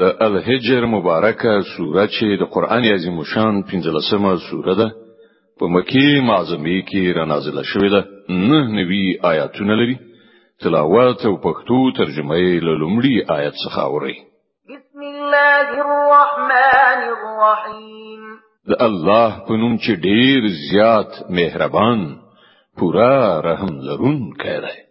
د الهجر مبارکه سوره چې د قران عظیم شان 15مه سوره ده په مکی معظمه کې را نازله شوې ده نه نوي آیاتونه لري تلاوت او پښتو ترجمه یې له لومړي آیت څخه اوري بسم الله الرحمن الرحیم د الله په نوم چې ډیر زیات مهربان پورا رحم لرون کړي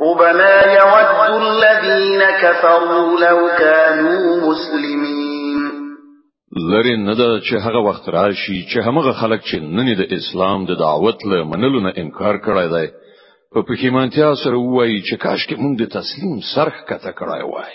ربما يود الذين كفروا لو كانوا مسلمين لری نه ده چې هغه وخت راشي چې همغه خلک چې نن د اسلام د دعوت له منلو نه انکار کړای دی په پښیمانتیا سره وایي چې کاش کې موږ د تسلیم سرخ کته کړای وای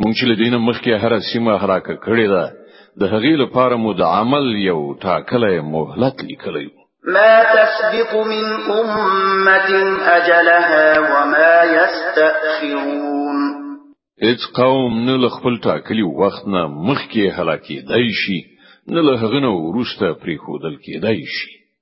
مونږ چې له دینه مخکې هر سیمه حرکت کړې ده د هغې لپاره مو د عمل یو ټاکلی مهلت لیکلی ما تسبق من امه اجلها وما يستاخرون هیڅ قوم نه له خپل ټاکلی وخت نه مخکې هلاکېدای شي نه له هغه نه وروسته پریښودل کېدای شي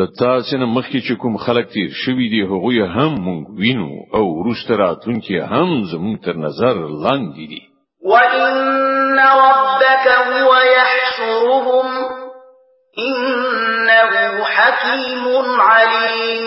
لتا سن مخکې چې کوم خلک تیر شوی دی هغه هم مونږ وینو او ورسته راتونکي هم زموږ تر نظر لاندې دي وان ربك هو يحشرهم انه حكيم عليم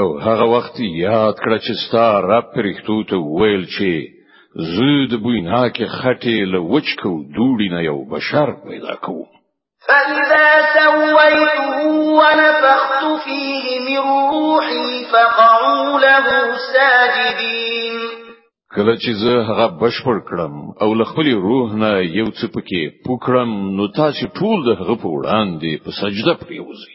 او هغه وخت یاد کړه چې ستا رب پرښتو ته ویل چې زه د بوینا کې خټې له وچکو دوړي نه یو بشر پیدا کوم فإذا سويته ونفخت فيه من روحي فقعوا له ساجدين کله چې زه هغه بشپړ کړم او له خپل روح نه یو څه پکې پوکړم نو تاسو ټول د هغه په وړاندې په سجده پریوځئ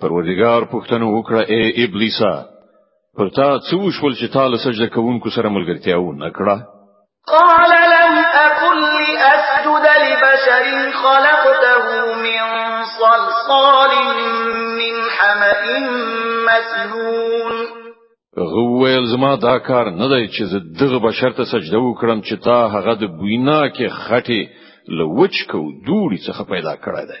پروردگار پوښتنه وکړه اے ابلیسا پر تا څه وشول چې تا له سجده کوونکو سره ملګرتیا و نه کړه قال لم اكن لاسجد لبشر خلقته من صلصال من حمأ مسنون غویل زما دا کار نه دی چې زه دغه بشر ته سجده وکړم چې تا هغه د بوینا کې خټه لوچ کو دوړي څخه پیدا کړی دی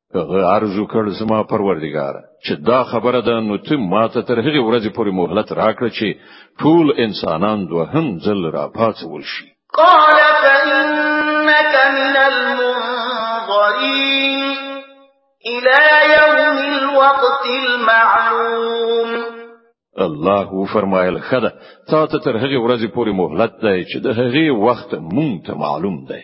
هغه عرض وکړ زما پروردګار چې دا خبره ده نو ته ماته تر هغه ورځې پورې مهلت راکړه چې ټول انسانان دوهم ځل را پاتول شي قال فإنك من المنظرين إلى يوم الوقت المعلوم الله فرمایل خده تا ته تر هغه ورځې پورې مهلت دی چې د هغه وخت مونږ ته معلوم دی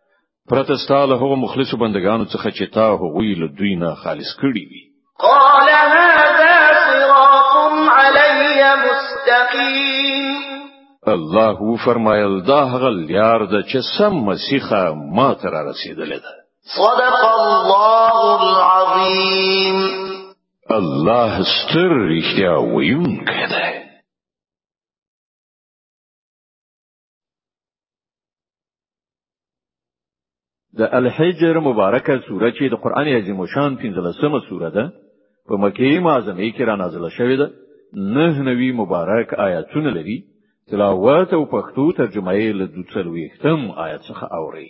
پرته ستاله هغه مخلصو بندگانو څخه چې تا هغوی له دوی نه خالص کړی وي قال هذا صراط علي مستقيم الله فرمایل دا هغه لار ده چې سم مسیخه ما تر رسیدلې ده صدق الله العظیم الله ستر رښتیا ویونکی دی د الحجر مبارکه سوره چې د قران عظیم شان 15مه سوره ده په مکه معظمه کې را نازله شوې ده نه نوی مبارک آیاتونه لري تلاوت او پښتو ترجمه یې له 200 آیت څخه اوري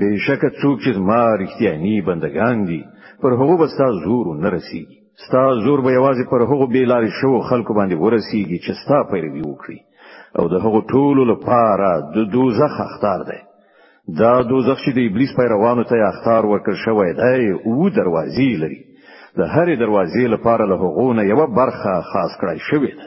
بشک څوک چې ما رښتیاني بندگان دي پر هغه بستا زور نه رسیږي ستا زور به یوازې پر هغه بیلاری شو خلکو باندې ورسیږي چې ستا پیروي وکړي او د هغو ټولو لپاره د دوزخ اختار دی دا دوزخ چې د ابلیس پیروانو ته اختار ورکړ شوی دی او دروازې لري د هرې دروازې لپاره له هغونه یو برخه خاص کړای شوې ده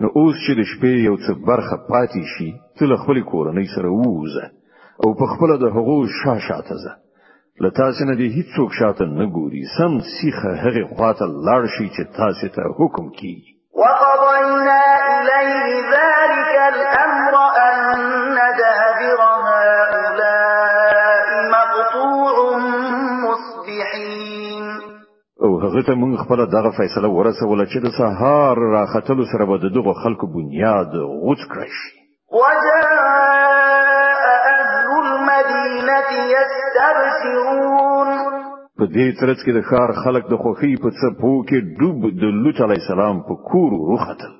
نو اوس چې د شپې یو څه برخه پاتې شي ته له خپل کورنۍ سره ووزه او په خپل د هغو شاشاته ځه له تاسو نه دې هیڅوک شاته نه ګوري سم سیخه هغه خواته لاړ شي چې تاسو ته حکم کیږي وقضينا إليه ذلك الأمر أن دابر هؤلاء مقطوع مصبحين او هغه ته موږ خپل دغه فیصله ورسوله چې د سهار راختلو سره به دغه خلکو بنیاد غوڅ کړی شي وجاء اهل المدینه یستبشرون په دې ترڅ کې د ښار خلک د خوخي په څپو کې ډوب د لوط علی السلام په کور وروختل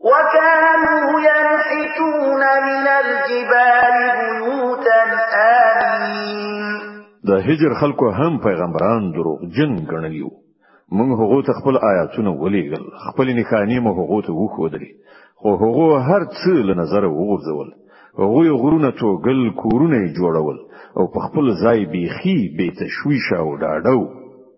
وكانوا ينحتون من الجبال بيوتا آمين د هجر خلکو هم پیغمبران دروغ جن ګڼلیو موږ هغه ته خپل آیاتونه ولېګل خپل نښانې مو هغه ته وښودلې خو هغه هر څه له نظر وغورځول هغه غرونه توګل کورونه جوړول او په خپل ځای بیخي بې تشویشه او ډاډو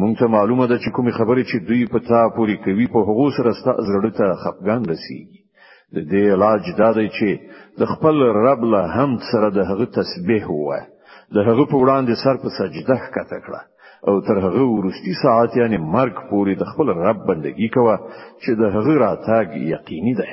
مونږ ته معلومه ده چې کومې خبرې چې دوی په تا پوری کوي په هغو سره ستا زړه ته خپګان رسیږي د دې علاج دا دی چې د خپل رب له هم سره د هغه تسبیح ووایه د هغه په وړاندې سر په سجده ښکته کړه او تر هغه ورستی ساعت یعنی مرګ پورې د خپل رب بندگی کوه چې د هغه راتګ یقیني دی